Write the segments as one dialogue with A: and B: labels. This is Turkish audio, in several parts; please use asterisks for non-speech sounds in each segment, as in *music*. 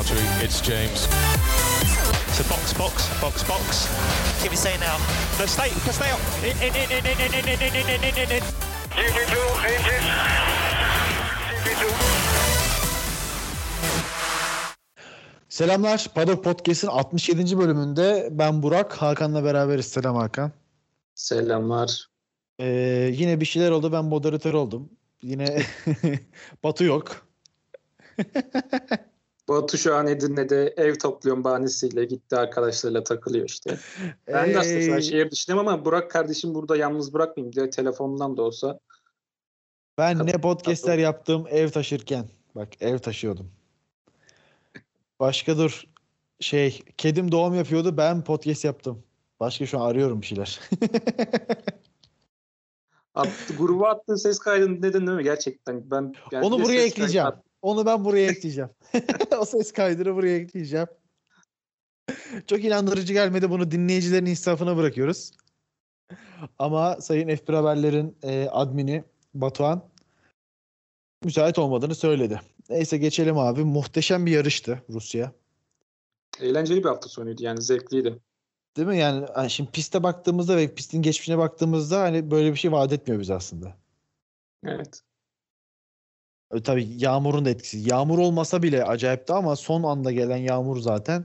A: Valtteri. It's James.
B: So box, box, box, box.
C: Can we say now?
B: No, stay, stay up. In, in, in, in, in, in, in, in, in, in, in, in.
D: GP2 engine. GP2.
E: Selamlar. Paddock Podcast'in 67. bölümünde ben Burak, Hakan'la beraberiz. Selam Hakan.
F: Selamlar.
E: Ee, yine bir şeyler oldu. Ben moderatör oldum. Yine Batu yok.
F: Batu şu an Edirne'de ev topluyorum bahanesiyle gitti arkadaşlarıyla takılıyor işte. Ben de aslında şehir dışındayım ama Burak kardeşim burada yalnız bırakmayayım diye telefondan da olsa.
E: Ben ne podcastler yaptım ev taşırken. Bak ev taşıyordum. Başka dur. Şey, kedim doğum yapıyordu. Ben podcast yaptım. Başka şu an arıyorum bir şeyler. *laughs*
F: Attı, gruba attığı ses kaydını neden değil mi gerçekten? Ben yani
E: Onu buraya
F: kaydı
E: ekleyeceğim.
F: at-
E: Onu ben buraya ekleyeceğim. *laughs* o ses kaydını buraya ekleyeceğim. Çok inandırıcı gelmedi. Bunu dinleyicilerin insafına bırakıyoruz. Ama Sayın F1 Haberler'in e, admini Batuhan müsait olmadığını söyledi. Neyse geçelim abi. Muhteşem bir yarıştı Rusya.
F: Eğlenceli bir hafta sonuydu yani zevkliydi.
E: Değil mi? Yani hani şimdi piste baktığımızda ve pistin geçmişine baktığımızda hani böyle bir şey vaat etmiyor bize aslında.
F: Evet.
E: E, Tabii yağmurun da etkisi. Yağmur olmasa bile acayipti ama son anda gelen yağmur zaten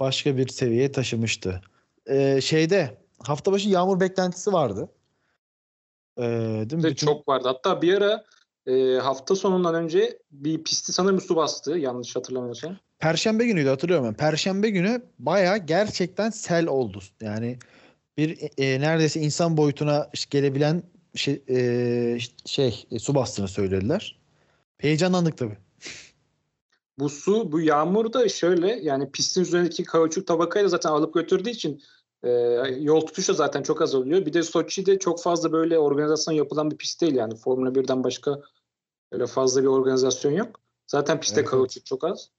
E: başka bir seviyeye taşımıştı. Ee, şeyde hafta başı yağmur beklentisi vardı. Ee, değil mi? Bütün-
F: çok vardı. Hatta bir ara e, hafta sonundan önce bir pisti sanırım su bastı yanlış hatırlamıyorsam.
E: Perşembe günüydü hatırlıyorum ben. Perşembe günü baya gerçekten sel oldu. Yani bir e, neredeyse insan boyutuna işte gelebilen şey, e, şey e, su bastığını söylediler. Heyecanlandık tabii.
F: Bu su, bu yağmur da şöyle yani pistin üzerindeki kauçuk tabakayla zaten alıp götürdüğü için e, yol tutuşu zaten çok az oluyor. Bir de Soçi'de çok fazla böyle organizasyon yapılan bir pist değil yani. Formula 1'den başka öyle fazla bir organizasyon yok. Zaten pistte
E: Evet,
F: kauçuk çok az.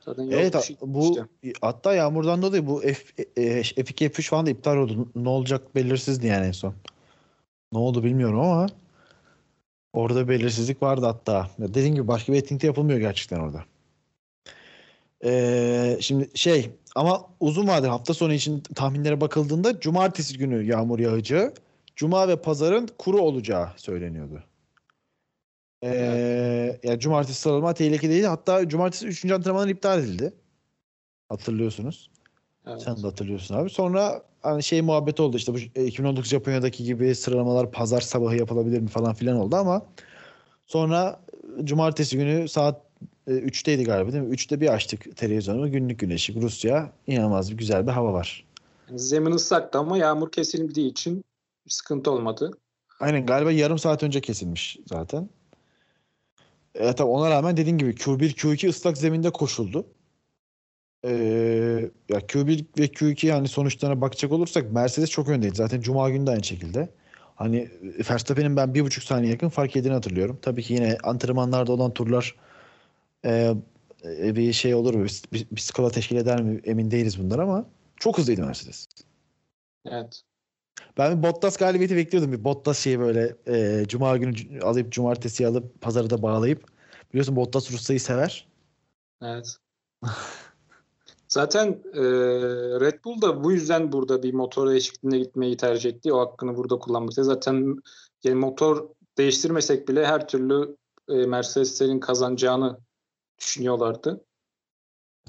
F: Zaten
E: Evet bu
F: işte.
E: hatta yağmurdan dolayı bu F, e, F2 F3 falan da iptal oldu. Ne olacak belirsizdi yani en son. Ne oldu bilmiyorum ama orada belirsizlik vardı hatta. Dediğim gibi başka bir etkinlikte yapılmıyor gerçekten orada. Ee, şimdi şey ama uzun vadeli hafta sonu için tahminlere bakıldığında cumartesi günü yağmur yağacağı, cuma ve pazarın kuru olacağı söyleniyordu. Ee, yani cumartesi sıralama tehlikedeydi. Hatta cumartesi 3. antrenmanlar iptal edildi. Hatırlıyorsunuz.
F: Evet.
E: Sen de hatırlıyorsun abi. Sonra hani şey muhabbet oldu işte bu e, 2019 Japonya'daki gibi sıralamalar pazar sabahı yapılabilir mi falan filan oldu ama sonra e, cumartesi günü saat e, 3'teydi galiba değil mi? 3'te bir açtık televizyonu. Günlük güneşlik Rusya. inanılmaz bir güzel bir hava var.
F: Zemin ıslaktı ama yağmur kesilmediği için bir sıkıntı olmadı.
E: Aynen galiba yarım saat önce kesilmiş zaten. E, tabii ona rağmen dediğim gibi Q1 Q2 ıslak zeminde koşuldu. Ee, ya Q1 ve Q2 yani sonuçlarına bakacak olursak Mercedes çok öndeydi. Zaten Cuma günü de aynı şekilde. Hani e, Verstappen'in ben bir buçuk saniye yakın fark ettiğini hatırlıyorum. Tabii ki yine antrenmanlarda olan turlar e, e, bir şey olur mu? Bir, bir, bir skala teşkil eder mi? Emin değiliz bunlar ama çok hızlıydı Mercedes.
F: Evet.
E: Ben bir Bottas galibiyeti bekliyordum. Bir Bottas şeyi böyle e, Cuma günü alıp Cumartesi alıp Pazarı da bağlayıp. Biliyorsun Bottas Rusya'yı sever.
F: Evet. *laughs* Zaten e, Red Bull da bu yüzden burada bir motor değişikliğine gitmeyi tercih etti. O hakkını burada kullanmıştı. Zaten yani motor değiştirmesek bile her türlü e, Mercedes'lerin kazanacağını düşünüyorlardı.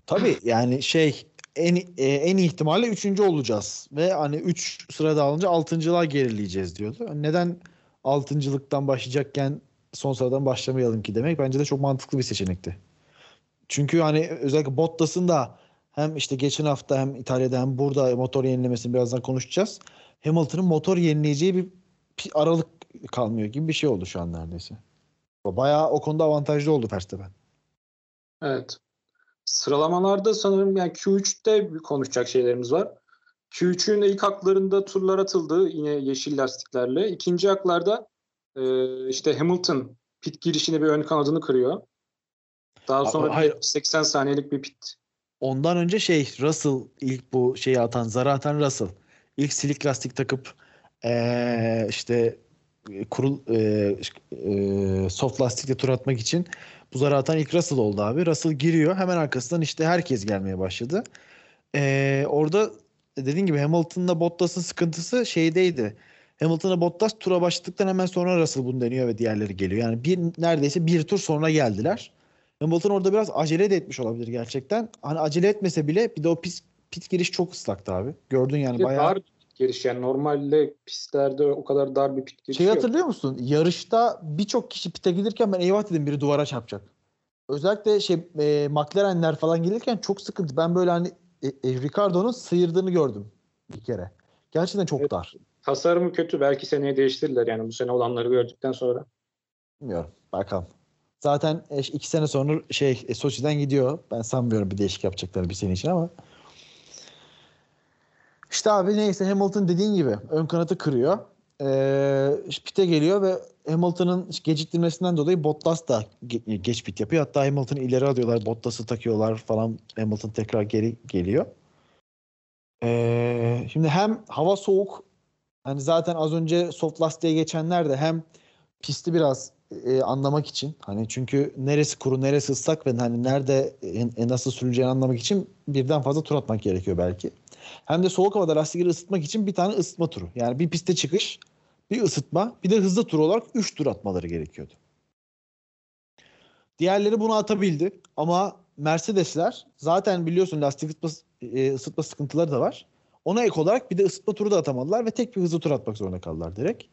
E: Tabii yani şey en e, en ihtimalle üçüncü olacağız ve hani 3 sırada alınca altıncılığa gerileyeceğiz diyordu. Neden altıncılıktan başlayacakken son sıradan başlamayalım ki demek bence de çok mantıklı bir seçenekti. Çünkü hani özellikle Bottas'ın da hem işte geçen hafta hem İtalya'da hem burada motor yenilemesini birazdan konuşacağız. Hamilton'ın motor yenileyeceği bir aralık kalmıyor gibi bir şey oldu şu an neredeyse. Bayağı o konuda avantajlı oldu Verstappen.
F: Evet. Sıralamalarda sanırım yani Q3'te bir konuşacak şeylerimiz var. Q3'ün ilk haklarında turlar atıldı yine yeşil lastiklerle. İkinci haklarda e, işte Hamilton pit girişine bir ön kanadını kırıyor. Daha sonra
E: hayır.
F: 80 saniyelik bir pit.
E: Ondan önce şey Russell ilk bu şeyi atan zarı atan Russell. İlk silik lastik takıp eee, işte e, kurul eee, e, soft lastikle tur atmak için Bu zarı atan ilk Russell oldu abi. Russell giriyor. Hemen arkasından işte herkes gelmeye başladı. Ee, orada dediğin gibi Hamilton'la Bottas'ın sıkıntısı şeydeydi. Hamilton'la Bottas tura başladıktan hemen sonra Russell bunu deniyor ve diğerleri geliyor. Yani bir neredeyse bir tur sonra geldiler. Hamilton orada biraz acele de etmiş olabilir gerçekten. Hani acele etmese bile bir de o pit, pit giriş çok ıslaktı abi. Gördün yani
F: Bir
E: bayağı.
F: dar bir pit giriş yani normalde pistlerde o kadar dar bir pit girişi
E: Şey
F: yok.
E: hatırlıyor musun? Yarışta birçok kişi pite gelirken ben eyvah dedim biri duvara çarpacak. Özellikle şey e, McLaren'ler falan gelirken çok sıkıntı. Ben böyle hani e, e, Ricardo'nun sıyırdığını gördüm bir kere. Gerçekten çok
F: Evet.
E: dar.
F: Tasarımı kötü. Belki seneye değiştirirler yani bu sene olanları gördükten sonra.
E: Bilmiyorum. Bakalım. Zaten e, iki sene sonra şey e, Sochi'den gidiyor. Ben sanmıyorum bir değişik yapacaklar bir sene için ama. İşte abi neyse Hamilton dediğin gibi ön kanatı kırıyor. Ee, pite geliyor ve Hamilton'ın geciktirmesinden dolayı Bottas da ge- geç pit yapıyor. Hatta Hamilton'ı ileri alıyorlar. Bottas'ı takıyorlar falan. Hamilton tekrar geri geliyor. Ee, şimdi hem hava soğuk hani zaten az önce soft lastiğe geçenler de hem pisti biraz e, anlamak için hani çünkü neresi kuru neresi ıslak ve hani nerede e, nasıl sürüleceğini anlamak için birden fazla tur atmak gerekiyor belki. Hem de soğuk havada lastikleri ısıtmak için bir tane ısıtma turu. Yani bir piste çıkış, bir ısıtma, bir de hızlı tur olarak 3 tur atmaları gerekiyordu. Diğerleri bunu atabildi ama Mercedesler zaten biliyorsun lastik ısıtma, e, ısıtma sıkıntıları da var. Ona ek olarak bir de ısıtma turu da atamadılar ve tek bir hızlı tur atmak zorunda kaldılar direkt.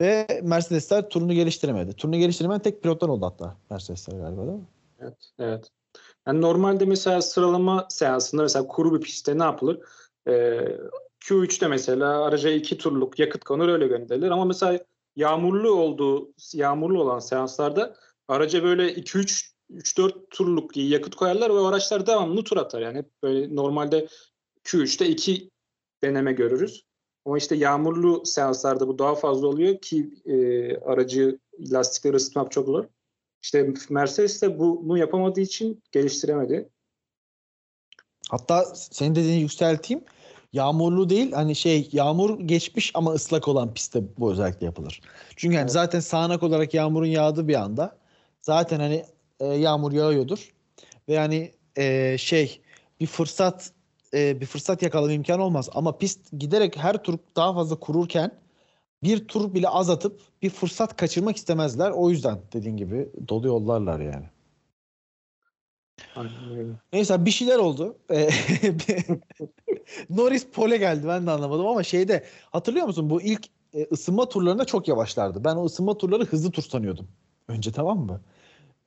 E: Ve Mercedesler turunu geliştiremedi. Turunu geliştiremeyen tek pilotlar oldu hatta Mercedesler galiba değil mi?
F: Evet, evet. Yani normalde mesela sıralama seansında mesela kuru bir pistte ne yapılır? Ee, Q3'te mesela araca iki turluk yakıt konur öyle gönderilir ama mesela yağmurlu olduğu yağmurlu olan seanslarda araca böyle 2-3 3-4 turluk yakıt koyarlar ve araçlar devamlı tur atar. Yani hep böyle normalde Q3'te iki deneme görürüz. Ama işte yağmurlu seanslarda bu daha fazla oluyor ki e, aracı lastikleri ısıtmak çok zor. İşte Mercedes de bunu yapamadığı için geliştiremedi.
E: Hatta senin dediğini yükselteyim. Yağmurlu değil hani şey yağmur geçmiş ama ıslak olan pistte bu özellikle yapılır. Çünkü hani
F: Evet.
E: zaten sağanak olarak yağmurun yağdığı bir anda zaten hani e, yağmur yağıyordur ve yani e, şey bir fırsat e, bir fırsat yakalama imkanı olmaz ama pist giderek her tur daha fazla kururken bir tur bile az atıp bir fırsat kaçırmak istemezler. O yüzden dediğin gibi dolu yollarlar yani. Neyse bir şeyler oldu. Ee, *laughs* Norris pole geldi ben de anlamadım ama şeyde hatırlıyor musun bu ilk e, ısınma turlarında çok yavaşlardı. Ben o ısınma turları hızlı tur sanıyordum. Önce tamam mı?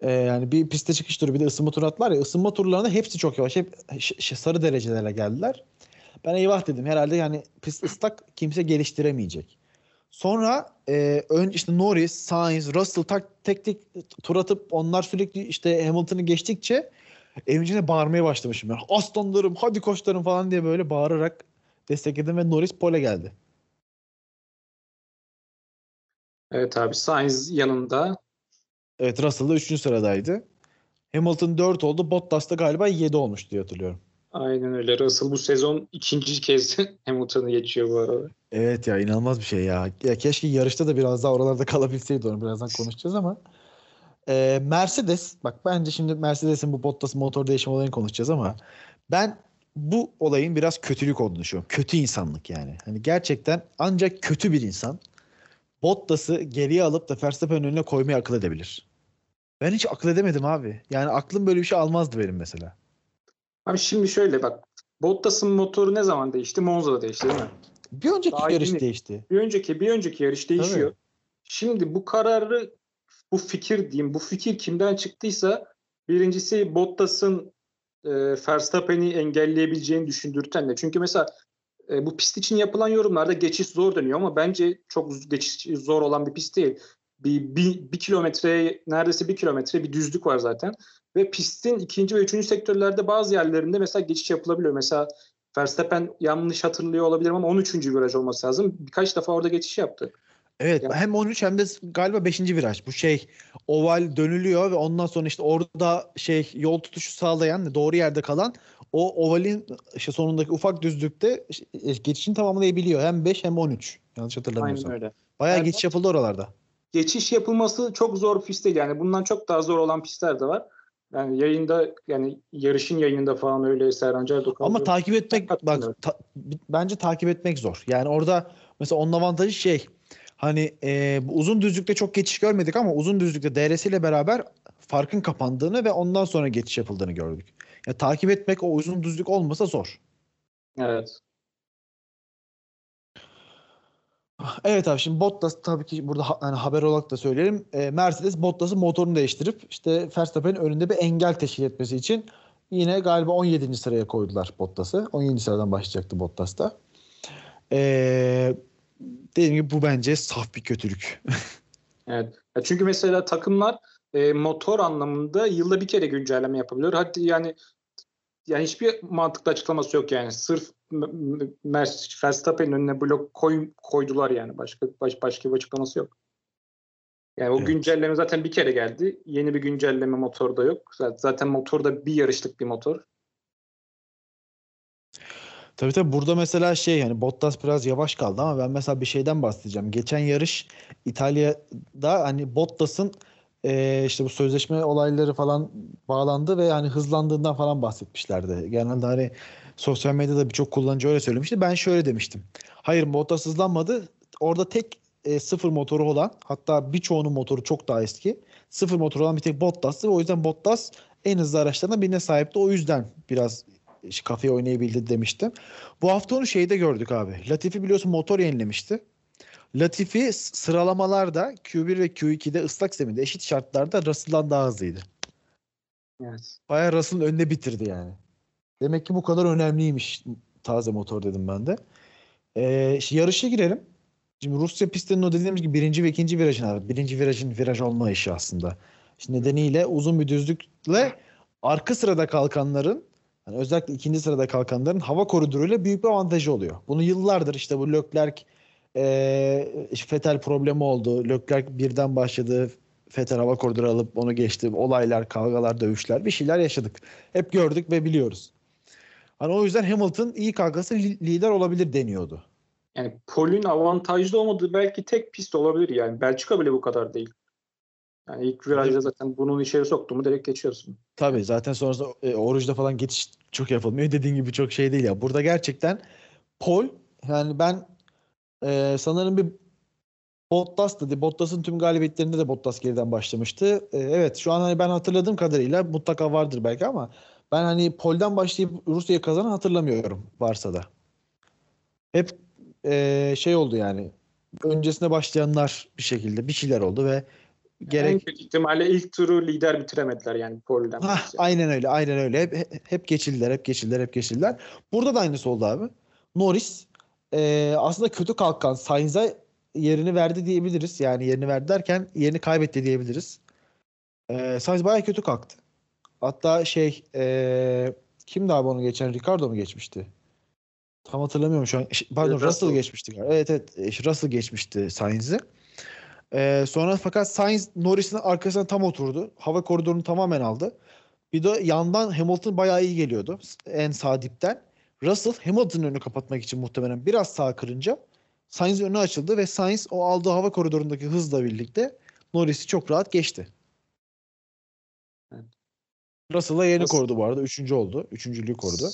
E: Ee, yani bir piste çıkış turu bir de ısınma turu atlar ya ısınma turlarında hepsi çok yavaş. Hep sarı derecelerle geldiler. Ben eyvah dedim herhalde yani pist ıslak kimse geliştiremeyecek. Sonra e, ön işte Norris, Sainz, Russell tak, tek tek tur atıp onlar sürekli işte Hamilton'ı geçtikçe evin içinde bağırmaya başlamışım. Ben. Aslanlarım hadi koçlarım falan diye böyle bağırarak destekledim ve Norris pole geldi.
F: Evet abi Sainz yanında.
E: Evet Russell da 3. sıradaydı. Hamilton 4 oldu. Bottas da galiba 7 olmuş diye hatırlıyorum.
F: Aynen öyle. Russell bu sezon ikinci kez *laughs* Hamilton'ı geçiyor bu arada.
E: Evet ya inanılmaz bir şey ya. Ya keşke yarışta da biraz daha oralarda *laughs* kalabilseydi onu birazdan konuşacağız ama. Ee, Mercedes bak bence şimdi Mercedes'in bu Bottas'ın motor değişim olayını konuşacağız ama ben bu olayın biraz kötülük olduğunu düşünüyorum. Kötü insanlık yani. Hani gerçekten ancak kötü bir insan Bottas'ı geriye alıp da Verstappen'in önüne koymayı akıl edebilir. Ben hiç akıl edemedim abi. Yani aklım böyle bir şey almazdı benim mesela.
F: Abi şimdi şöyle bak. Bottas'ın motoru ne zaman değişti? Monza'da değişti değil mi?
E: Bir önceki
F: Daha
E: yarış
F: yeni.
E: değişti.
F: Bir önceki bir önceki yarış değişiyor.
E: Tabii.
F: Şimdi bu kararı bu fikir diyeyim bu fikir kimden çıktıysa birincisi Bottas'ın e, Verstappen'i engelleyebileceğini düşündürten de. Çünkü mesela e, bu pist için yapılan yorumlarda geçiş zor deniyor ama bence çok geçiş zor olan bir pist değil. Bir, bir, bir kilometre neredeyse bir kilometre bir düzlük var zaten. Ve pistin ikinci ve üçüncü sektörlerde bazı yerlerinde mesela geçiş yapılabiliyor. Mesela Verstappen yanlış hatırlıyor olabilirim ama 13. viraj olması lazım. Birkaç defa orada geçiş yaptı.
E: Evet
F: Ya-
E: hem 13 hem de galiba 5. viraj. Bu şey oval dönülüyor ve ondan sonra işte orada şey yol tutuşu sağlayan doğru yerde kalan o ovalin işte sonundaki ufak düzlükte işte geçişini tamamlayabiliyor. Hem 5 hem 13. Yanlış hatırlamıyorsam.
F: Aynen öyle.
E: Bayağı
F: Yani-
E: geçiş yapıldı oralarda.
F: Geçiş yapılması çok zor pist değil. Yani bundan çok daha zor olan pistler de var. Yani yayında yani yarışın yayınında falan öyle Serhan Erdoğan.
E: Ama takip etmek bak ta- bence takip etmek zor. Yani orada mesela onun avantajı şey hani e, uzun düzlükte çok geçiş görmedik ama uzun düzlükte DRS ile beraber farkın kapandığını ve ondan sonra geçiş yapıldığını gördük. Ya takip etmek o uzun düzlük olmasa zor.
F: Evet.
E: Evet abi şimdi Bottas tabii ki burada ha- hani haber olarak da söyleyelim. E, Mercedes Bottas'ın motorunu değiştirip işte Verstappen'in önünde bir engel teşkil etmesi için yine galiba 17. sıraya koydular Bottas'ı. 17. sıradan başlayacaktı Bottas da. E, dediğim gibi bu bence saf bir kötülük. *laughs*
F: Evet. Çünkü mesela takımlar e, motor anlamında yılda bir kere güncelleme yapabiliyor. Hatta yani yani hiçbir mantıklı açıklaması yok yani. Sırf Verstappen'in önüne blok koy, koydular yani. Başka baş, başka bir açıklaması yok. Yani o
E: Evet.
F: güncelleme zaten bir kere geldi. Yeni bir güncelleme motorda yok. Zaten- Zaten motor da bir yarışlık bir motor.
E: Tabii tabii burada mesela şey yani Bottas biraz yavaş kaldı ama ben mesela bir şeyden bahsedeceğim. Geçen yarış İtalya'da hani Bottas'ın eee, işte bu sözleşme olayları falan bağlandı ve hani hızlandığından falan bahsetmişlerdi. Genelde hani sosyal medyada birçok kullanıcı öyle söylemişti. Ben şöyle demiştim. Hayır Bottas hızlanmadı. Orada tek e, sıfır motoru olan hatta birçoğunun motoru çok daha eski. Sıfır motoru olan bir tek Bottas'tı ve o yüzden Bottas en hızlı araçlardan birine sahipti. O yüzden biraz işte kafeye oynayabildi demiştim. Bu hafta onu şeyde gördük abi. Latifi biliyorsun motor yenilemişti. Latifi sıralamalarda Q1 ve Q2'de ıslak zeminde eşit şartlarda Russell'dan daha hızlıydı.
F: Evet.
E: Bayağı Russell'ın önüne bitirdi yani. Demek ki bu kadar önemliymiş taze motor dedim ben de. Ee, yarışa girelim. Şimdi Rusya pistinin o dediğimiz gibi birinci ve ikinci virajın abi. Birinci virajın viraj olma işi aslında. İşte nedeniyle uzun bir düzlükle arka sırada kalkanların yani özellikle ikinci sırada kalkanların hava koridoruyla büyük bir avantajı oluyor. Bunu yıllardır işte bu Leclerc e, Fetel problemi oldu. Leclerc birden başladı. Fetel hava koridoru alıp onu geçti. Olaylar, kavgalar, dövüşler bir şeyler yaşadık. Hep gördük ve biliyoruz. Hani o yüzden Hamilton iyi kalkası li- lider olabilir deniyordu.
F: Yani Pol'ün avantajlı olmadığı belki tek pist olabilir yani. Belçika bile bu kadar değil. Yani ilk virajda zaten bunun içeri soktu mu direkt geçiyorsun.
E: Tabii zaten sonrasında e, oruçta falan geçiş çok yapılmıyor. *laughs* Dediğin gibi çok şey değil ya. Burada gerçekten Paul yani ben e, sanırım bir Bottas dedi. Bottas'ın tüm galibiyetlerinde de Bottas geriden başlamıştı. E, evet şu an hani ben hatırladığım kadarıyla mutlaka vardır belki ama ben hani Pol'den başlayıp Rusya'yı kazanan hatırlamıyorum varsa da. Hep e, şey oldu yani. Öncesine başlayanlar bir şekilde bir şeyler oldu ve
F: En
E: gerek
F: kötü ihtimalle ilk turu lider bitiremediler yani Pol'den.
E: Hah, aynen öyle, aynen öyle. Hep, hep, hep geçildiler, hep geçildiler, hep geçildiler. Burada da aynısı oldu abi. Norris e, aslında kötü kalkan Sainz'a yerini verdi diyebiliriz. Yani yerini verdi derken yerini kaybetti diyebiliriz. E, Sainz bayağı kötü kalktı. Hatta şey e, kimdi abi onu geçen? Ricardo mu geçmişti? Tam hatırlamıyorum şu an. Pardon
F: Russell.
E: Russell geçmişti. galiba. Evet evet e, Russell geçmişti Sainz'i. Ee, sonra fakat Sainz Norris'in arkasına tam oturdu. Hava koridorunu tamamen aldı. Bir de yandan Hamilton bayağı iyi geliyordu. En sağ dipten. Russell Hamilton'ın önünü kapatmak için muhtemelen biraz sağ kırınca Sainz'in önü açıldı ve Sainz o aldığı hava koridorundaki hızla birlikte Norris'i çok rahat geçti. Russell'a yeni
F: Russell-
E: korudu bu arada. Üçüncü oldu. Üçüncülüğü korudu.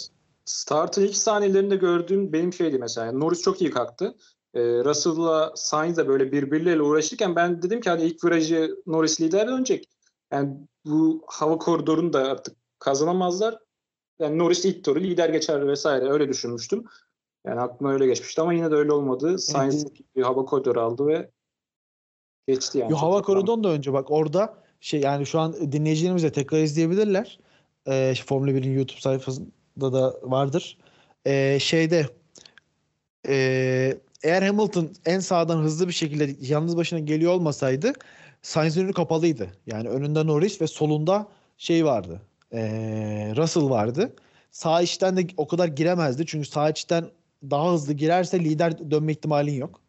F: Startın ilk saniyelerinde gördüğüm benim şeydi mesela. Norris çok iyi kalktı. Ee, Russell'la Sainz de böyle birbirleriyle uğraşırken ben dedim ki hadi ilk virajı Norris lider dönecek. Yani bu hava koridorunu da artık kazanamazlar. Yani Norris ilk turu lider geçer vesaire öyle düşünmüştüm. Yani aklıma öyle geçmişti ama yine de öyle olmadı. Sainz bir hava koridoru aldı ve geçti yani.
E: Yo, hava koridorundan da önce bak orada şey yani şu an dinleyicilerimiz de tekrar izleyebilirler. Ee, Formula 1'in YouTube sayfasında da vardır. Ee, şeyde ee, eğer Hamilton en sağdan hızlı bir şekilde yalnız başına geliyor olmasaydı Sainz'in önü kapalıydı. Yani önünde Norris ve solunda şey vardı. Ee, Russell vardı. Sağ içten de o kadar giremezdi. Çünkü sağ içten daha hızlı girerse lider dönme ihtimalin yok.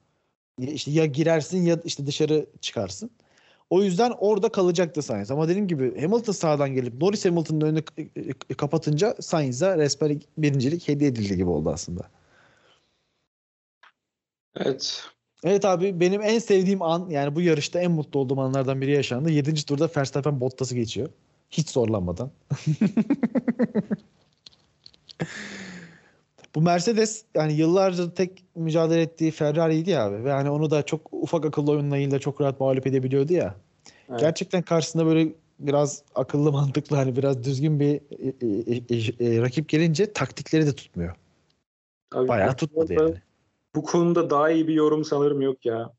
E: İşte ya girersin ya işte dışarı çıkarsın. O yüzden orada kalacaktı Sainz. Ama dediğim gibi Hamilton sağdan gelip Norris Hamilton'ın önünü kapatınca Sainz'a resmen birincilik hediye edildi gibi oldu aslında.
F: Evet.
E: Evet abi benim en sevdiğim an yani bu yarışta en mutlu olduğum anlardan biri yaşandı. 7. turda Verstappen Bottas'ı geçiyor. Hiç zorlanmadan. *laughs* bu Mercedes yani yıllarca tek mücadele ettiği Ferrari'ydi ya abi. Ve hani onu da çok ufak akıllı oyunlarıyla çok rahat mağlup edebiliyordu ya.
F: Evet.
E: Gerçekten karşısında böyle biraz akıllı mantıklı hani biraz düzgün bir e, e, e, e, rakip gelince taktikleri de tutmuyor.
F: Abi
E: Bayağı tutmadı yani.
F: Bu konuda daha iyi bir yorum sanırım yok ya.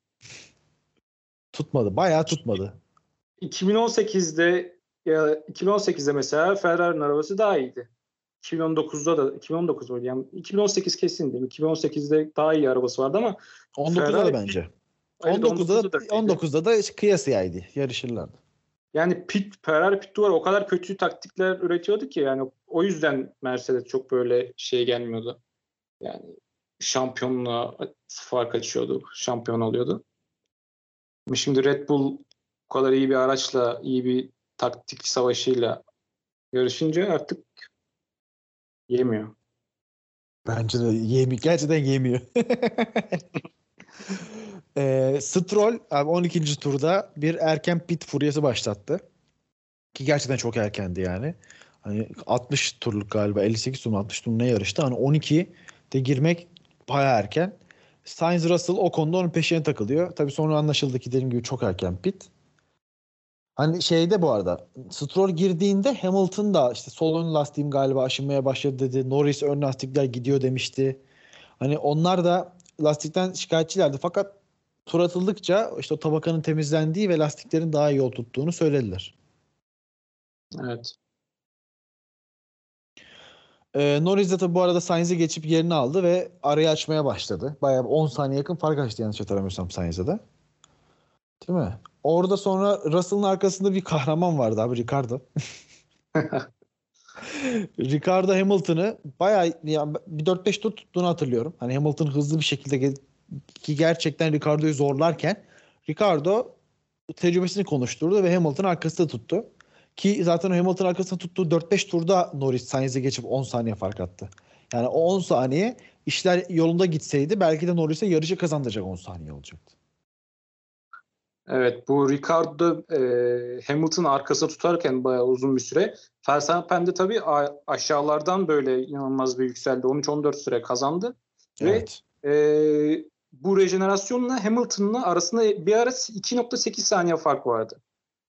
E: Tutmadı. Bayağı tutmadı.
F: 2018'de ya 2018'de mesela Ferrari'nin arabası daha iyiydi. 2019'da da 2019 muydu? Yani 2018 kesin değil mi? 2018'de daha iyi arabası vardı ama
E: 19'da da
F: Ferrari-
E: bence.
F: Evet,
E: 19'da da,
F: öyleydi.
E: 19'da da kıyasıyaydı. Yarışırlardı.
F: Yani pit, Ferrari pit duvarı o kadar kötü taktikler üretiyordu ki yani o yüzden Mercedes çok böyle şey gelmiyordu. Yani şampiyonluğa fark açıyordu. Şampiyon oluyordu. Şimdi Red Bull bu kadar iyi bir araçla, iyi bir taktik savaşıyla yarışınca artık yemiyor.
E: Bence de yemiyor. Gerçekten yemiyor. *laughs* e, Stroll abi 12. turda bir erken pit furyası başlattı. Ki gerçekten çok erkendi yani. Hani 60 turluk galiba 58 tur mu 60 tur ne yarıştı. Hani 12 de girmek bayağı erken. Sainz Russell o konuda onun peşine takılıyor. Tabii sonra anlaşıldı ki dediğim gibi çok erken pit. Hani şeyde bu arada Stroll girdiğinde Hamilton da işte sol ön lastiğim galiba aşınmaya başladı dedi. Norris ön lastikler gidiyor demişti. Hani onlar da lastikten şikayetçilerdi. Fakat tur atıldıkça işte o tabakanın temizlendiği ve lastiklerin daha iyi yol tuttuğunu söylediler.
F: Evet.
E: Ee, Norris de tabii bu arada Sainz'i geçip yerini aldı ve arayı açmaya başladı. Bayağı 10 saniye yakın fark açtı yanlış hatırlamıyorsam Sainz'e de. Değil mi? Orada sonra Russell'ın arkasında bir kahraman vardı abi Ricardo. *laughs* Ricardo Hamilton'ı bayağı ya bir 4-5 tur tuttuğunu hatırlıyorum. Hani Hamilton hızlı bir şekilde ki gerçekten Ricardo'yu zorlarken Ricardo tecrübesini konuşturdu ve Hamilton arkasında tuttu. Ki zaten o Hamilton arkasında tuttuğu 4-5 turda Norris Sainz'e geçip 10 saniye fark attı. Yani o 10 saniye işler yolunda gitseydi belki de Norris'e yarışı kazandıracak 10 saniye olacaktı.
F: Evet bu Ricardo e, Hamilton arkasında tutarken bayağı uzun bir süre. Verstappen de tabii aşağılardan böyle inanılmaz bir yükseldi. 13-14 süre kazandı. Ve
E: Evet.
F: e, bu rejenerasyonla Hamilton'la arasında bir ara 2.8 saniye fark vardı.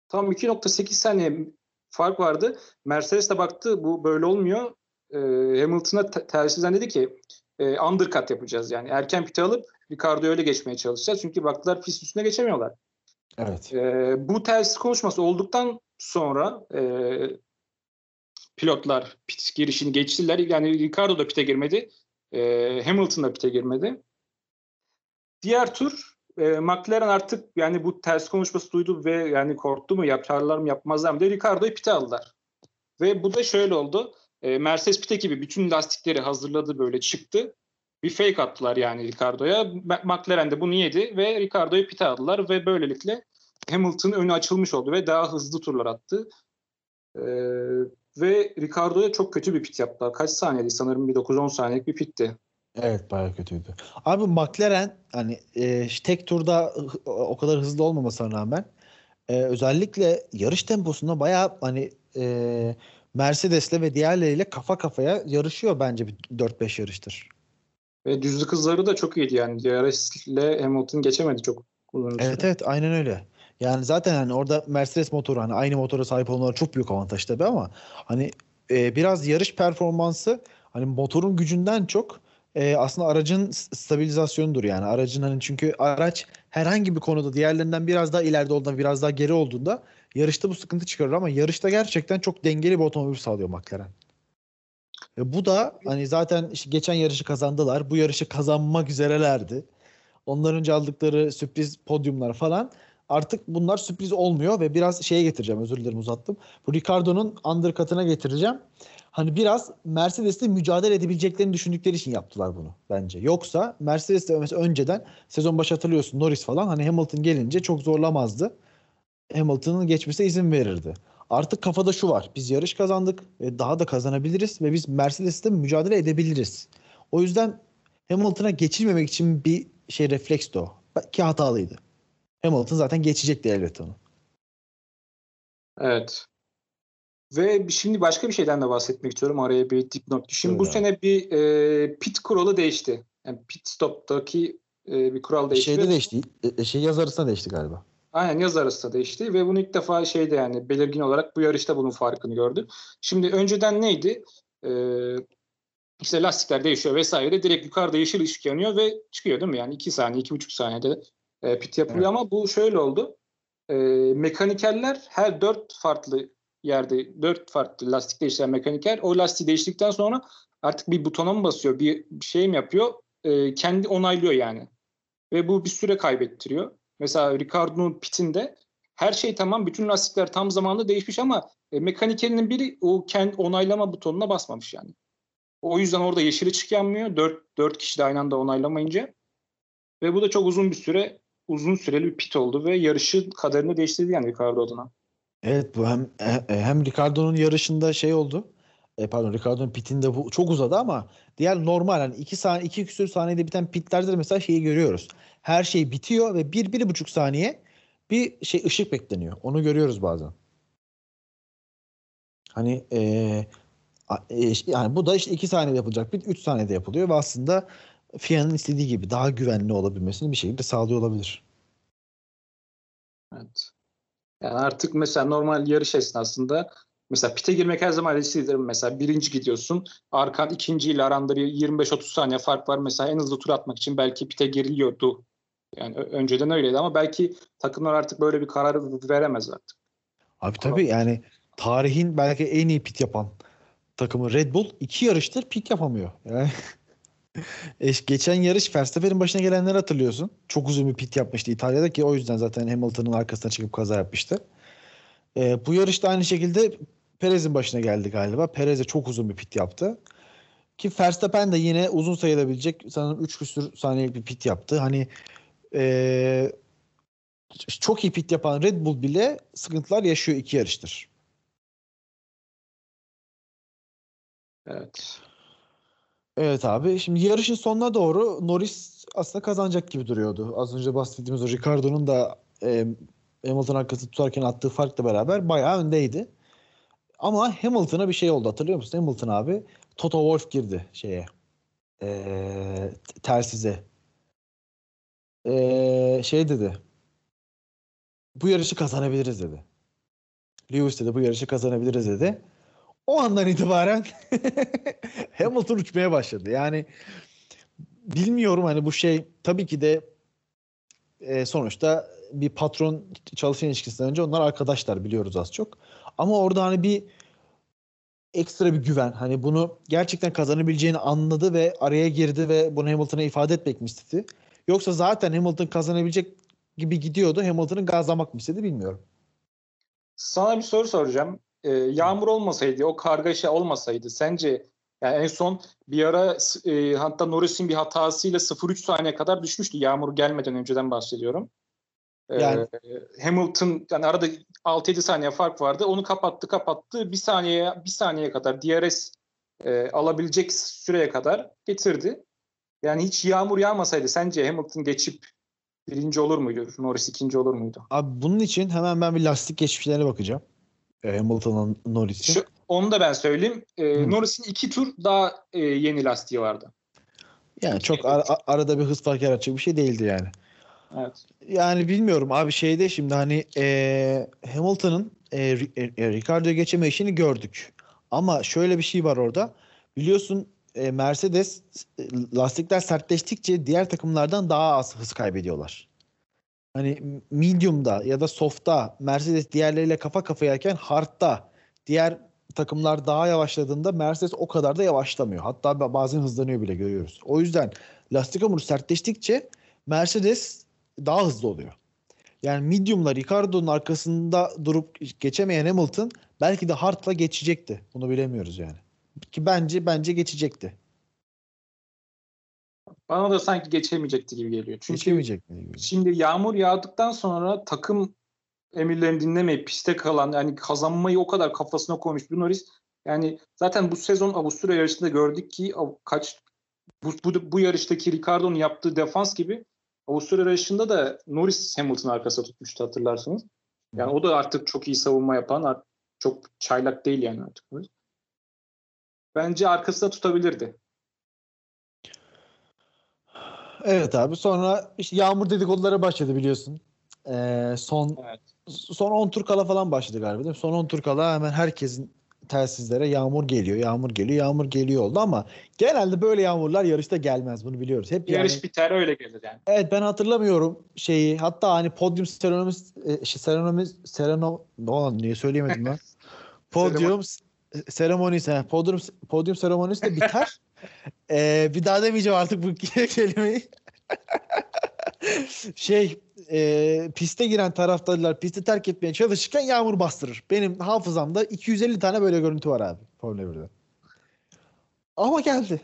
F: Tam 2.8 saniye fark vardı. Mercedes de baktı bu böyle olmuyor. E, Hamilton'a te- telsizden dedi ki e, undercut yapacağız yani. Erken pite alıp Ricardo'yu öyle geçmeye çalışacağız. Çünkü baktılar pist üstüne geçemiyorlar.
E: Evet.
F: E, bu telsiz konuşması olduktan sonra e, pilotlar pit girişini geçtiler. Yani Ricardo da pite girmedi. E, Hamilton da pite girmedi. Diğer tur e, McLaren artık yani bu ters konuşması duydu ve yani korktu mu yaparlar mı yapmazlar mı diye Ricardo'yu pite aldılar. Ve bu da şöyle oldu. E, Mercedes pite gibi bütün lastikleri hazırladı böyle çıktı. Bir fake attılar yani Ricardo'ya. McLaren de bunu yedi ve Ricardo'yu pite aldılar ve böylelikle Hamilton önü açılmış oldu ve daha hızlı turlar attı. E, ve Ricardo'ya çok kötü bir pit yaptılar. Kaç saniyeydi sanırım bir 9-10 saniyelik bir pitti.
E: Evet bayağı kötüydü. Abi McLaren hani e, tek turda o kadar hızlı olmamasına rağmen e, özellikle yarış temposunda bayağı hani e, Mercedes'le ve diğerleriyle kafa kafaya yarışıyor bence bir 4-5 yarıştır.
F: Ve düzlük hızları da çok iyiydi yani. DRS ile Hamilton geçemedi çok uzun süre.
E: Evet evet aynen öyle. Yani zaten hani orada Mercedes motoru hani aynı motora sahip olmaları çok büyük avantaj tabii ama hani e, biraz yarış performansı hani motorun gücünden çok e, aslında aracın stabilizasyonudur yani. Aracın hani çünkü araç herhangi bir konuda diğerlerinden biraz daha ileride olduğunda biraz daha geri olduğunda yarışta bu sıkıntı çıkarır ama yarışta gerçekten çok dengeli bir otomobil sağlıyor McLaren. E, bu da hani zaten işte geçen yarışı kazandılar. Bu yarışı kazanmak üzerelerdi. Ondan önce aldıkları sürpriz podyumlar falan artık bunlar sürpriz olmuyor ve biraz şeye getireceğim özür dilerim uzattım. Bu Ricardo'nun undercut'ına getireceğim. Hani biraz Mercedes'le mücadele edebileceklerini düşündükleri için yaptılar bunu bence. Yoksa Mercedes'le mesela önceden sezon başı hatırlıyorsun Norris falan hani Hamilton gelince çok zorlamazdı. Hamilton'ın geçmesine izin verirdi. Artık kafada şu var. Biz yarış kazandık ve daha da kazanabiliriz ve biz Mercedes'le mücadele edebiliriz. O yüzden Hamilton'a geçilmemek için bir şey refleks de o. ki hatalıydı. Hamilton zaten geçecekti elbette onu.
F: Evet. Ve şimdi başka bir şeyden de bahsetmek istiyorum. Araya bir dipnot. Şimdi bu
E: Buyur abi.
F: sene bir e, pit kuralı değişti. Yani pit stop'taki e, bir kural değişti.
E: Şeyde değişti. e, Şey yaz arasında değişti galiba.
F: Aynen yaz arası da değişti ve bunu ilk defa şeyde yani belirgin olarak bu yarışta bunun farkını gördü. Şimdi önceden neydi? Ee, işte lastikler değişiyor vesaire. Direkt yukarıda yeşil ışık yanıyor ve çıkıyor değil mi? Yani 2 saniye, 2,5 saniyede e, pit yapılıyor
E: Evet.
F: ama bu şöyle oldu. Ee, mekanikeller her 4 farklı yerde 4 farklı lastik değiştiren mekaniker o lastiği değiştikten sonra artık bir butona mı basıyor, bir, bir şey mi yapıyor? Ee, kendi onaylıyor yani. Ve bu bir süre kaybettiriyor. Mesela Ricardo'nun pitinde her şey tamam. Bütün lastikler tam zamanında değişmiş ama e, mekanikerinin biri o kendi onaylama butonuna basmamış yani. O yüzden orada yeşil ışık yanmıyor. 4, 4 kişi de aynı anda onaylamayınca. Ve bu da çok uzun bir süre uzun süreli bir pit oldu ve yarışın kaderini değiştirdi yani Ricardo adına.
E: Evet bu hem e, hem Ricardo'nun yarışında şey oldu. E, pardon Ricardo'nun pitinde bu çok uzadı ama diğer normal hani 2 saniye 2 küsür saniyede biten pitlerde de mesela şeyi görüyoruz. Her şey bitiyor ve 1 bir, bir buçuk saniye bir şey ışık bekleniyor. Onu görüyoruz bazen. Hani e, e, yani bu da işte 2 saniyede yapılacak pit 3 saniyede yapılıyor ve aslında FIA'nın istediği gibi daha güvenli olabilmesini bir şekilde sağlıyor olabilir.
F: Evet. Yani artık mesela normal yarış esnasında mesela pite girmek her zaman risklidir. Mesela birinci gidiyorsun. Arkan ikinciyle aranda bir 25-30 saniye fark var. Mesela en hızlı tur atmak için belki pite giriliyordu. Yani önceden öyleydi ama belki takımlar artık böyle bir karar veremez artık.
E: Abi tabii yani tarihin belki en iyi pit yapan takımı Red Bull iki yarıştır pit yapamıyor. Yani *laughs* eş- geçen yarış Verstappen'in başına gelenleri hatırlıyorsun. Çok uzun bir pit yapmıştı İtalya'da ki o yüzden zaten Hamilton'ın arkasına çıkıp kaza yapmıştı. Ee, bu yarışta aynı şekilde Perez'in başına geldi galiba. Perez de çok uzun bir pit yaptı. Ki Verstappen de yine uzun sayılabilecek sanırım 3 küsur saniyelik bir pit yaptı. Hani ee, çok iyi pit yapan Red Bull bile sıkıntılar yaşıyor iki yarıştır.
F: Evet.
E: Evet abi. Şimdi yarışın sonuna doğru Norris aslında kazanacak gibi duruyordu. Az önce bahsettiğimiz o Ricardo'nun da e, Hamilton arkası tutarken attığı farkla beraber bayağı öndeydi. Ama Hamilton'a bir şey oldu hatırlıyor musun? Hamilton abi Toto Wolff girdi şeye. E, tersize. E, şey dedi. Bu yarışı kazanabiliriz dedi. Lewis dedi bu yarışı kazanabiliriz dedi. O andan itibaren *laughs* Hamilton uçmaya başladı. Yani bilmiyorum hani bu şey tabii ki de e, sonuçta bir patron çalışan ilişkisinden önce onlar arkadaşlar biliyoruz az çok. Ama orada hani bir ekstra bir güven hani bunu gerçekten kazanabileceğini anladı ve araya girdi ve bunu Hamilton'a ifade etmek mi istedi? Yoksa zaten Hamilton kazanabilecek gibi gidiyordu. Hamilton'ın gazlamak mı istedi bilmiyorum.
F: Sana bir soru soracağım. Ee, yağmur olmasaydı, o kargaşa olmasaydı sence yani en son bir ara e, hatta Norris'in bir hatasıyla 0-3 saniye kadar düşmüştü. Yağmur gelmeden önceden bahsediyorum. Ee,
E: Yani-
F: Hamilton yani arada 6-7 saniye fark vardı. Onu kapattı, kapattı. Bir saniyeye bir saniyeye kadar DRS e, alabilecek süreye kadar getirdi. Yani hiç yağmur yağmasaydı sence Hamilton geçip birinci olur muydu? Norris ikinci olur muydu?
E: Abi bunun için hemen ben bir lastik geçmişlerine bakacağım. E, Hamilton'ın Norris'in.
F: Onu da ben söyleyeyim. Ee,
E: Hı.
F: Norris'in iki tur daha e, yeni lastiği vardı.
E: Yani çok ara- a- arada bir hız farkı yaratacak bir şey değildi yani. Yani bilmiyorum abi şeyde şimdi hani e, Hamilton'ın e, Ri- e, Ricardo'yu geçeme işini gördük. Ama şöyle bir şey var orada. Biliyorsun e, Mercedes e, lastikler sertleştikçe diğer takımlardan daha az hız kaybediyorlar. Hani medium'da ya da soft'ta Mercedes diğerleriyle kafa kafayayken hard'da diğer takımlar daha yavaşladığında Mercedes o kadar da yavaşlamıyor. Hatta ba- bazen hızlanıyor bile görüyoruz. O yüzden lastik hamuru sertleştikçe Mercedes daha hızlı oluyor. Yani medium'la Ricardo'nun arkasında durup geçemeyen Hamilton belki de hard'la geçecekti. Bunu bilemiyoruz yani. Ki bence bence geçecekti.
F: Bana da sanki geçemeyecekti gibi geliyor. Çünkü
E: Geçemeyecek mi? gibi.
F: şimdi yağmur yağdıktan sonra takım emirlerini dinlemeyip piste kalan yani kazanmayı o kadar kafasına koymuş bir Norris. Yani zaten bu sezon Avusturya yarışında gördük ki kaç bu, bu, bu yarıştaki Ricardo'nun yaptığı defans gibi Avusturya yarışında da Norris Hamilton'ın arkasında tutmuştu hatırlarsınız. Yani o da artık çok iyi savunma yapan, çok çaylak değil yani artık. Bence arkasında tutabilirdi.
E: Evet abi sonra işte yağmur dedikoduları başladı biliyorsun. Ee, son
F: Evet.
E: son 10 tur kala falan başladı galiba değil mi? Son 10 tur kala hemen herkesin telsizlere yağmur geliyor, yağmur geliyor, yağmur geliyor oldu ama genelde böyle yağmurlar yarışta gelmez bunu biliyoruz. Hep yani,
F: Yarış biter öyle gelir yani.
E: evet ben hatırlamıyorum şeyi hatta hani podyum seremonimiz e, şey, seremonimiz sereno olan niye söyleyemedim lan? *laughs* Podyum seremonisi, he, podyum podyum seremonisi de biter. Ee, *laughs* bir daha demeyeceğim artık bu *laughs* kelimeyi. şey e, piste giren taraftarlar pisti terk etmeye çalışırken yağmur bastırır. Benim hafızamda 250 tane böyle görüntü var abi Formula 1'de. Ama geldi.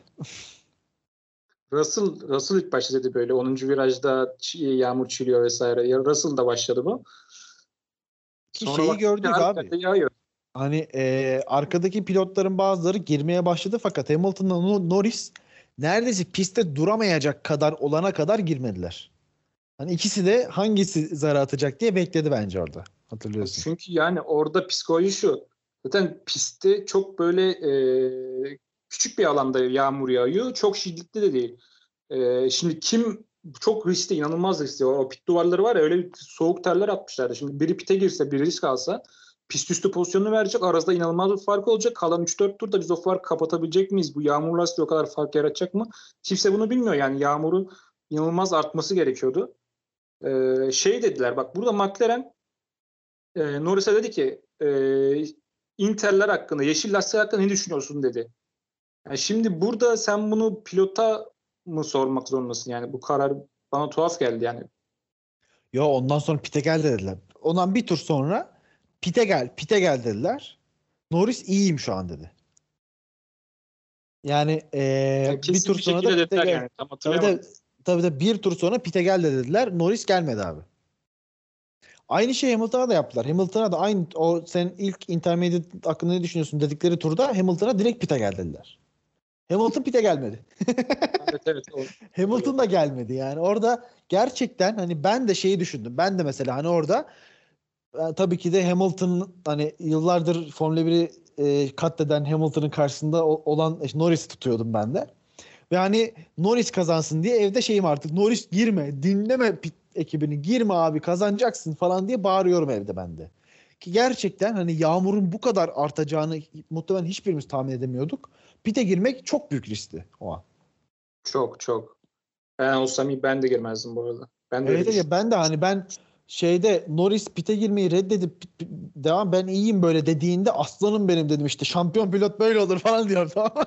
F: Russell, Russell ilk başta dedi böyle 10. virajda yağmur çiliyor vesaire. Ya Russell da başladı bu.
E: Ki
F: Sonra
E: şeyi gördük abi.
F: Yağıyor.
E: Hani e, arkadaki pilotların bazıları girmeye başladı fakat Hamilton'la No- Norris neredeyse pistte duramayacak kadar olana kadar girmediler. Hani ikisi de hangisi zara atacak diye bekledi bence orada. Hatırlıyorsun.
F: Çünkü yani orada psikoloji şu. Zaten pistte çok böyle e, küçük bir alanda yağmur yağıyor. Çok şiddetli de değil. E, şimdi kim çok riskli, inanılmaz riskli. O, pit duvarları var ya öyle soğuk terler atmışlardı. Şimdi biri pite girse, biri risk alsa pist üstü pozisyonunu verecek. Arasında inanılmaz bir fark olacak. Kalan 3-4 turda biz o farkı kapatabilecek miyiz? Bu yağmur lastiği o kadar fark yaratacak mı? Kimse bunu bilmiyor. Yani yağmurun inanılmaz artması gerekiyordu. E, şey dediler bak burada McLaren e, Norris'e dedi ki e, Inter'ler hakkında, yeşil lastik hakkında ne düşünüyorsun dedi. Yani şimdi burada sen bunu pilota mı sormak zorundasın yani bu karar bana tuhaf geldi yani.
E: Yo ondan sonra pite gel dediler. Ondan bir tur sonra pite gel, pite gel dediler. Norris iyiyim şu an dedi. Yani e,
F: Yani
E: bir tur sonra da pite
F: dediler
E: gel.
F: yani. Tam
E: tabii de bir tur sonra pite gel de dediler. Norris gelmedi abi. Aynı şey Hamilton'a da yaptılar. Hamilton'a da aynı o sen ilk intermediate hakkında ne düşünüyorsun dedikleri turda Hamilton'a direkt pite gel dediler. Hamilton pite gelmedi. *laughs*
F: evet evet. O,
E: Hamilton da gelmedi yani. Orada gerçekten hani ben de şeyi düşündüm. Ben de mesela hani orada e, tabii ki de Hamilton hani yıllardır Formula 1'i e, katleden Hamilton'ın karşısında olan işte Norris'i tutuyordum ben de. Ve hani Norris kazansın diye evde şeyim artık Norris girme dinleme pit ekibini girme abi kazanacaksın falan diye bağırıyorum evde ben de. Ki gerçekten hani yağmurun bu kadar artacağını muhtemelen hiçbirimiz tahmin edemiyorduk. Pite girmek çok büyük riskti o an.
F: çok çok. Ben olsam iyi ben de girmezdim bu arada. Ben de
E: Evet,
F: düşünüyorum.
E: ben de hani ben şeyde Norris pite girmeyi reddedip pit- pit- devam ben iyiyim böyle dediğinde aslanım benim dedim işte şampiyon pilot böyle olur falan diyorum tamam? *laughs*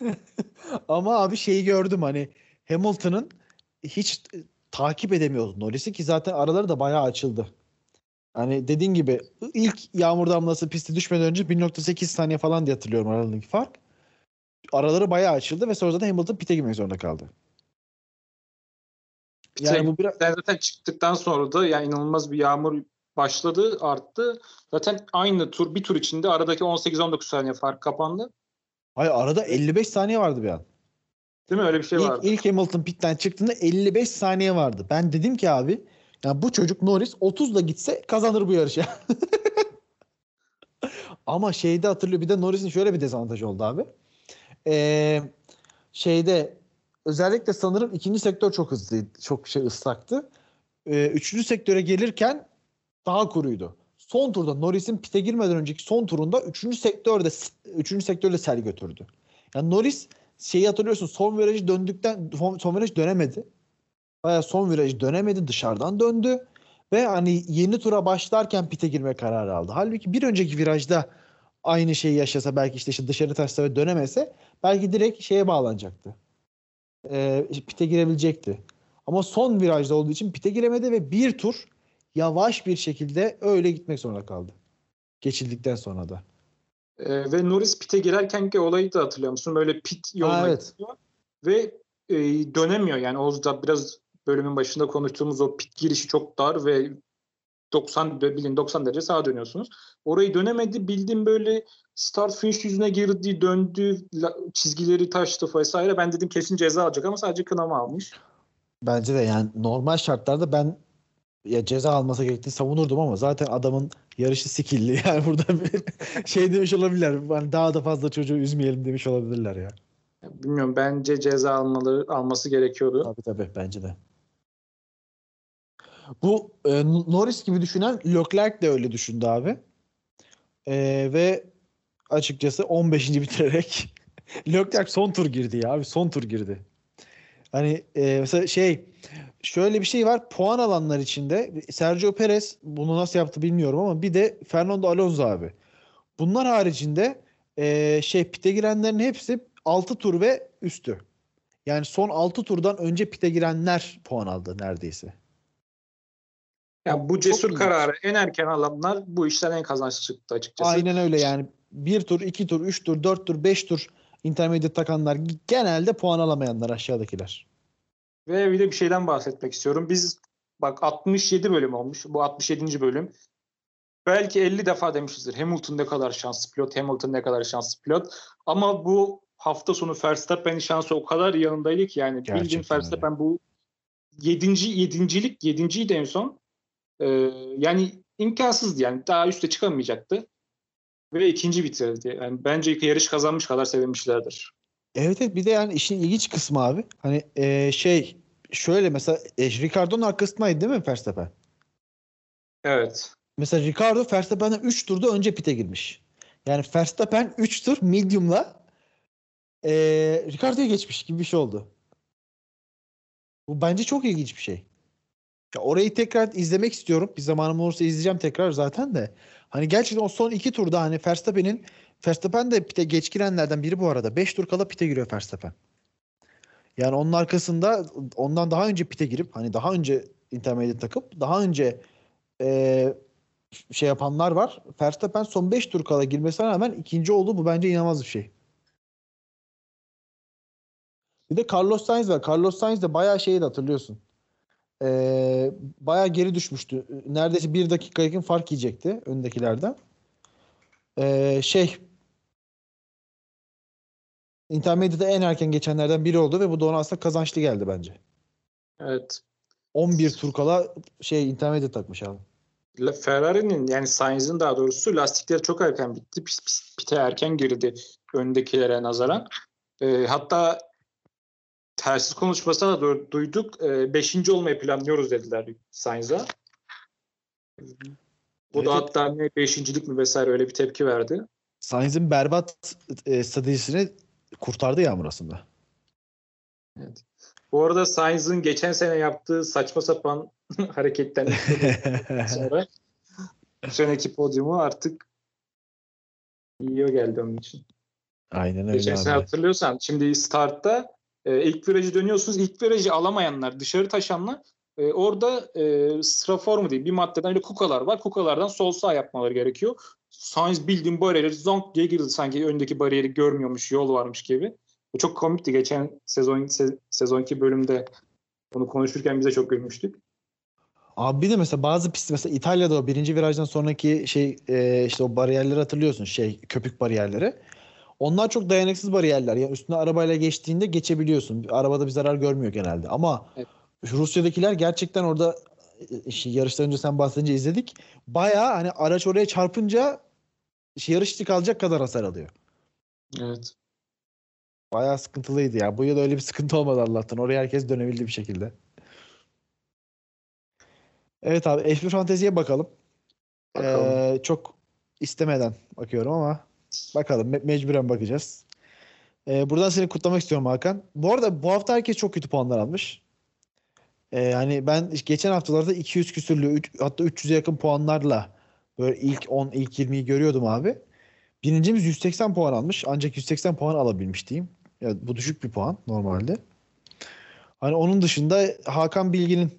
E: *laughs* Ama abi şeyi gördüm hani Hamilton'ın hiç takip edemiyordu Norris'i ki zaten araları da bayağı açıldı. Hani dediğin gibi ilk yağmur damlası piste düşmeden önce 1.8 saniye falan diye hatırlıyorum aralarındaki fark. Araları bayağı açıldı ve sonra da Hamilton pite girmek zorunda kaldı. Yani
F: Pite-
E: bu biraz
F: zaten çıktıktan sonra da yani inanılmaz bir yağmur başladı, arttı. Zaten aynı tur, bir tur içinde aradaki 18-19 saniye fark kapandı.
E: Hayır arada 55 saniye vardı bir an.
F: Değil mi? Öyle bir şey
E: ilk,
F: vardı.
E: ilk Hamilton pitten çıktığında 55 saniye vardı. Ben dedim ki abi ya bu çocuk Norris 30'da gitse kazanır bu yarışı. *laughs* Ama şeyde hatırlıyor bir de Norris'in şöyle bir dezavantajı oldu abi. Ee, şeyde özellikle sanırım ikinci sektör çok hızlıydı. Çok şey ıslaktı. Ee, üçüncü sektöre gelirken daha kuruydu. Son turda Norris'in pite girmeden önceki son turunda üçüncü sektörde üçüncü sektörde sel götürdü. Yani Norris şeyi hatırlıyorsun son virajı döndükten son viraj dönemedi. Baya son virajı dönemedi dışarıdan döndü. Ve hani yeni tura başlarken pite girme kararı aldı. Halbuki bir önceki virajda aynı şeyi yaşasa belki işte, işte dışarı taşsa ve dönemese belki direkt şeye bağlanacaktı. Ee, pite girebilecekti. Ama son virajda olduğu için pite giremedi ve bir tur yavaş bir şekilde öyle gitmek zorunda kaldı. Geçildikten sonra da.
F: Ee, ve Norris pite girerkenki olayı da hatırlıyor musun? Böyle pit yoluna
E: Ha, evet.
F: gidiyor ve e, dönemiyor. Yani o da biraz bölümün başında konuştuğumuz o pit girişi çok dar ve 90 bilin 90 derece sağa dönüyorsunuz. Orayı dönemedi. Bildim böyle start finish yüzüne girdi, döndü, çizgileri taştı vesaire. Ben dedim kesin ceza alacak ama sadece kınama almış.
E: Bence de yani normal şartlarda ben ya ceza alması gerektiğini savunurdum ama zaten adamın yarışı skill'li. *laughs* Yani burada bir şey demiş olabilirler. Yani daha da fazla çocuğu üzmeyelim demiş olabilirler ya.
F: Bilmiyorum bence ceza almaları alması gerekiyordu.
E: Tabii tabii bence de. Bu e, Norris gibi düşünen Leclerc de öyle düşündü abi. E, ve açıkçası 15. bitirerek *laughs* Leclerc son tur girdi ya abi son tur girdi. Hani e, mesela şey şöyle bir şey var puan alanlar içinde Sergio Perez bunu nasıl yaptı bilmiyorum ama bir de Fernando Alonso abi. Bunlar haricinde e, şey pite girenlerin hepsi 6 tur ve üstü. Yani son 6 turdan önce pite girenler puan aldı neredeyse.
F: Ya bu cesur
E: ilginç.
F: kararı en erken alanlar bu işten en kazançlı çıktı açıkçası.
E: Aynen öyle yani. Bir tur, iki tur, üç tur, dört tur, beş tur intermediate takanlar genelde puan alamayanlar aşağıdakiler.
F: Ve bir de bir şeyden bahsetmek istiyorum. Biz bak 67 bölüm olmuş. Bu 67. bölüm. Belki 50 defa demişizdir. Hamilton ne kadar şanslı pilot, Hamilton ne kadar şanslı pilot. Ama bu hafta sonu Verstappen'in şansı o kadar yanındaydı ki yani
E: Gerçekten
F: bildiğin. Verstappen bu 7. yedincilik 7.ydi en son. Ee, yani imkansızdı yani. Daha üste çıkamayacaktı. Ve ikinci bitirdi. Yani bence yarış kazanmış kadar sevinmişlerdir.
E: Evet evet bir de yani işin ilginç kısmı abi. Hani e, şey şöyle mesela e, Ricardo'nun arkasındaydı değil mi Verstappen?
F: Evet.
E: Mesela Ricardo Verstappen'den 3 turda önce pite girmiş. Yani Verstappen 3 tur medium'la e, Ricardo'ya geçmiş gibi bir şey oldu. Bu bence çok ilginç bir şey. Ya orayı tekrar izlemek istiyorum. Bir zamanım olursa izleyeceğim tekrar zaten de. Hani gerçekten o son iki turda hani Verstappen'in Verstappen de pite geç girenlerden biri bu arada. 5 tur kala pite giriyor Verstappen. Yani onun arkasında ondan daha önce pite girip hani daha önce intermediate takıp daha önce e, şey yapanlar var. Verstappen son 5 tur kala girmesine rağmen ikinci oldu. Bu bence inanılmaz bir şey. Bir de Carlos Sainz var. Carlos Sainz de bayağı şeydi hatırlıyorsun. Ee, bayağı geri düşmüştü. Neredeyse bir dakika yakın fark yiyecekti öndekilerden. Ee, şey Intermediate'de en erken geçenlerden biri oldu ve bu da ona aslında kazançlı geldi bence.
F: Evet.
E: 11 tur kala şey Intermediate takmış abi.
F: Ferrari'nin yani Sainz'in daha doğrusu lastikleri çok erken bitti. Pis, pis, pite erken girdi öndekilere nazaran. Ee, hatta tersiz konuşmasına da du- duyduk. Ee, beşinci olmayı planlıyoruz dediler Sainz'a. Bu
E: Evet,
F: da hatta ne beşincilik mi vesaire öyle bir tepki verdi.
E: Sainz'in berbat e, stratejisini kurtardı yağmur aslında.
F: Bu arada Sainz'ın geçen sene yaptığı saçma sapan *laughs* hareketten *laughs* sonra bu seneki podyumu artık yiyor geldi onun için.
E: Aynen öyle
F: Geçen sene hatırlıyorsan şimdi startta e, ilk virajı dönüyorsunuz. İlk virajı alamayanlar, dışarı taşanlar e, orada e, strafor mu değil bir maddeden öyle kukalar var. Kukalardan sol sağ yapmaları gerekiyor. Sainz bildiğin bariyeri zonk diye girdi sanki öndeki bariyeri görmüyormuş, yol varmış gibi. Bu çok komikti. Geçen sezon se, sezonki bölümde bunu konuşurken bize çok gülmüştük.
E: Abi bir de mesela bazı pist mesela İtalya'da o birinci virajdan sonraki şey e, işte o bariyerleri hatırlıyorsun şey köpük bariyerleri. Onlar çok dayanıksız bariyerler. Yani üstüne arabayla geçtiğinde geçebiliyorsun. Arabada bir zarar görmüyor genelde. Ama
F: Evet.
E: Rusya'dakiler gerçekten orada e, işte yarıştan önce sen bahsedince izledik. Baya hani araç oraya çarpınca şey, yarış dışı kalacak kadar hasar alıyor.
F: Evet.
E: Bayağı sıkıntılıydı ya. Bu yıl öyle bir sıkıntı olmadı Allah'tan. Oraya herkes dönebildi bir şekilde. Evet abi F1 Fantezi'ye bakalım.
F: Bakalım.
E: Ee, çok istemeden bakıyorum ama bakalım me- mecburen bakacağız. Ee, buradan seni kutlamak istiyorum Hakan. Bu arada bu hafta herkes çok kötü puanlar almış. Ee, yani ben geçen haftalarda 200 küsürlü üç- hatta 300'e yakın puanlarla böyle ilk 10 ilk 20'yi görüyordum abi. Birincimiz 180 puan almış. Ancak 180 puan alabilmiş diyeyim. Ya bu düşük bir puan normalde. Hani onun dışında Hakan Bilgin'in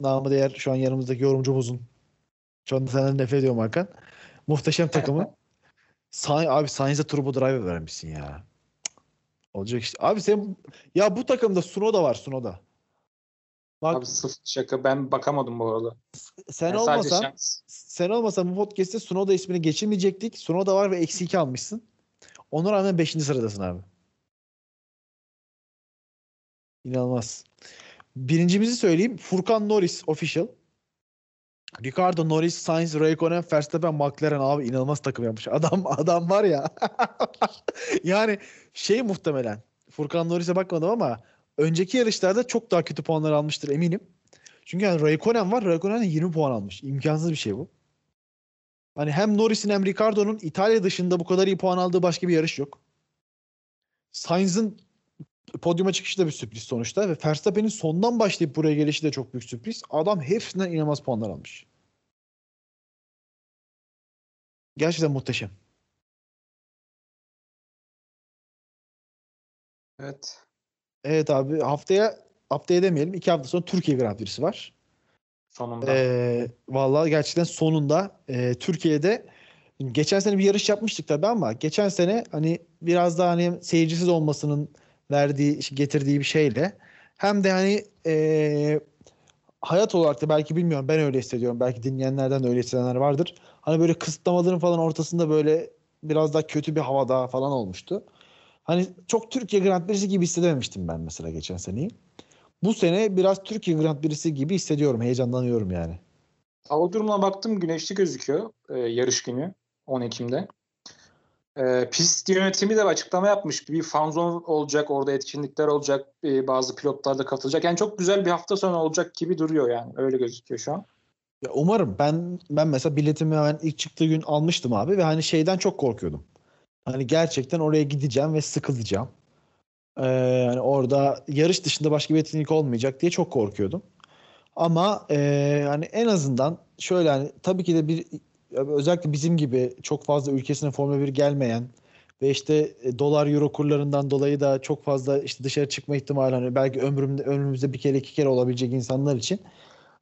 E: namı değer şu an yanımızdaki yorumcumuzun. Şu anda senden nefret ediyorum Hakan. Muhteşem takımı. *laughs* Say abi Sainz'e turbo drive vermişsin ya. Olacak işte. Abi sen ya bu takımda Sunoda var Sunoda. Bak
F: Abi sıfır şaka. Ben bakamadım bu arada.
E: sen
F: Yani
E: olmasan sen olmasan bu podcast'te Sunoda ismini geçirmeyecektik. Sunoda var ve eksi 2 almışsın. Ona rağmen 5. sıradasın abi. İnanılmaz. Birincimizi söyleyeyim. Furkan Norris official. Ricardo Norris, Sainz, Raikkonen, Verstappen, McLaren abi inanılmaz takım yapmış. Adam adam var ya. *laughs* yani şey muhtemelen. Furkan Norris'e bakmadım ama önceki yarışlarda çok daha kötü puanlar almıştır eminim. Çünkü yani Raikkonen var. Raikkonen de 20 puan almış. İmkansız bir şey bu. Hani hem Norris'in hem Ricardo'nun İtalya dışında bu kadar iyi puan aldığı başka bir yarış yok. Sainz'ın podyuma çıkışı da bir sürpriz sonuçta ve Verstappen'in sondan başlayıp buraya gelişi de çok büyük sürpriz. Adam hepsinden inanılmaz puanlar almış. Gerçekten muhteşem.
F: Evet.
E: Evet abi haftaya haftaya demeyelim. iki hafta sonra Türkiye Grand Prix'si var.
F: Sonunda.
E: Ee, vallahi gerçekten sonunda e, Türkiye'de geçen sene bir yarış yapmıştık tabii ama geçen sene hani biraz daha hani seyircisiz olmasının verdiği getirdiği bir şeyle hem de hani e, hayat olarak da belki bilmiyorum ben öyle hissediyorum belki dinleyenlerden de öyle hissedenler vardır. Hani böyle kısıtlamaların falan ortasında böyle biraz daha kötü bir havada falan olmuştu. Hani çok Türkiye Grand Prix'si gibi hissedememiştim ben mesela geçen seneyi. Bu sene biraz Türkiye Grand Prix'si gibi hissediyorum. Heyecanlanıyorum yani.
F: Hava durumuna baktım güneşli gözüküyor e, yarış günü 10 Ekim'de. E, pist yönetimi de açıklama yapmış. Bir fan zone olacak, orada etkinlikler olacak, e, bazı pilotlar da katılacak. Yani çok güzel bir hafta sonu olacak gibi duruyor yani. Öyle gözüküyor şu an.
E: Ya umarım. Ben ben mesela biletimi hemen ilk çıktığı gün almıştım abi ve hani şeyden çok korkuyordum. Hani gerçekten oraya gideceğim ve sıkılacağım. Ee, hani orada yarış dışında başka bir etkinlik olmayacak diye çok korkuyordum. Ama e, hani en azından şöyle hani tabii ki de bir özellikle bizim gibi çok fazla ülkesine Formula 1 gelmeyen ve işte e, dolar euro kurlarından dolayı da çok fazla işte dışarı çıkma ihtimali hani belki ömrümde ömrümüzde bir kere iki kere olabilecek insanlar için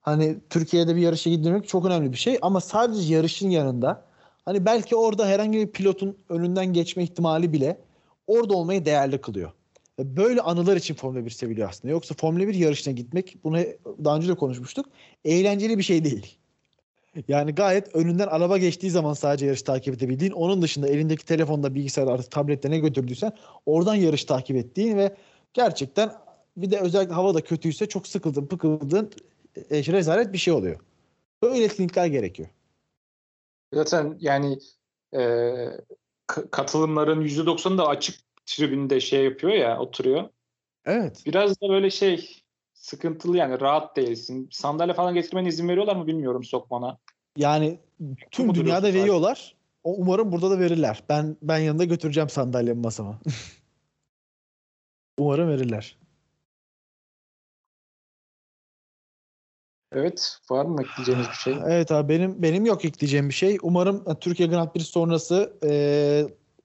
E: hani Türkiye'de bir yarışa gitmek çok önemli bir şey ama sadece yarışın yanında hani belki orada herhangi bir pilotun önünden geçme ihtimali bile orada olmayı değerli kılıyor. Böyle anılar için Formula 1 seviliyor aslında. Yoksa Formula 1 yarışına gitmek bunu daha önce de konuşmuştuk. Eğlenceli bir şey değil. Yani gayet önünden araba geçtiği zaman sadece yarış takip edebildiğin, onun dışında elindeki telefonda, bilgisayarda, artık tablette ne götürdüysen oradan yarış takip ettiğin ve gerçekten bir de özellikle hava da kötüyse çok sıkıldın, pıkıldın, e, rezalet bir şey oluyor. Böyle etkinlikler gerekiyor.
F: Zaten yani e, katılımların %90'ı da açık tribünde şey yapıyor ya oturuyor.
E: Evet.
F: Biraz da böyle şey sıkıntılı yani rahat değilsin. Sandalye falan getirmene izin veriyorlar mı bilmiyorum sokmana.
E: Yani tüm
F: Mu
E: dünyada veriyorlar. O umarım burada da verirler. Ben ben yanında götüreceğim sandalyemi masama. *laughs* umarım verirler.
F: Evet var mı ekleyeceğiniz bir şey?
E: Evet abi benim benim yok ekleyeceğim bir şey. Umarım e, Türkiye Grand Prix sonrası e,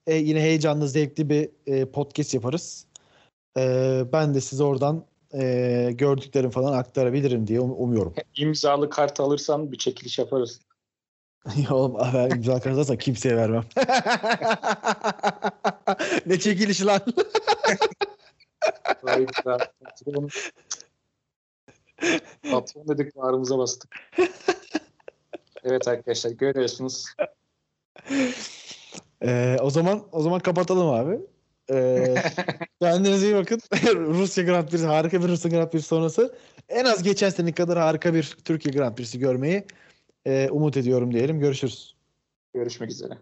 E: e, yine heyecanlı, zevkli bir e, podcast yaparız. E, ben de size oradan e, gördüklerim falan aktarabilirim diye um- umuyorum.
F: İmzalı kart alırsan bir çekiliş yaparız.
E: Ya *laughs* Oğlum ben imza kazarsan kimseye vermem. *laughs* ne çekilişi lan?
F: Vay be, *laughs* patron. Dedik bağrımıza bastık. Evet arkadaşlar görüyorsunuz.
E: Ee, o zaman o zaman kapatalım abi. Ee, *laughs* kendinize iyi bakın. *laughs* Rusya Grand Prix'si harika bir Rusya Grand Prix'si sonrası en az geçen sene kadar harika bir Türkiye Grand Prix'si görmeyi e, umut ediyorum diyelim. Görüşürüz.
F: Görüşmek üzere.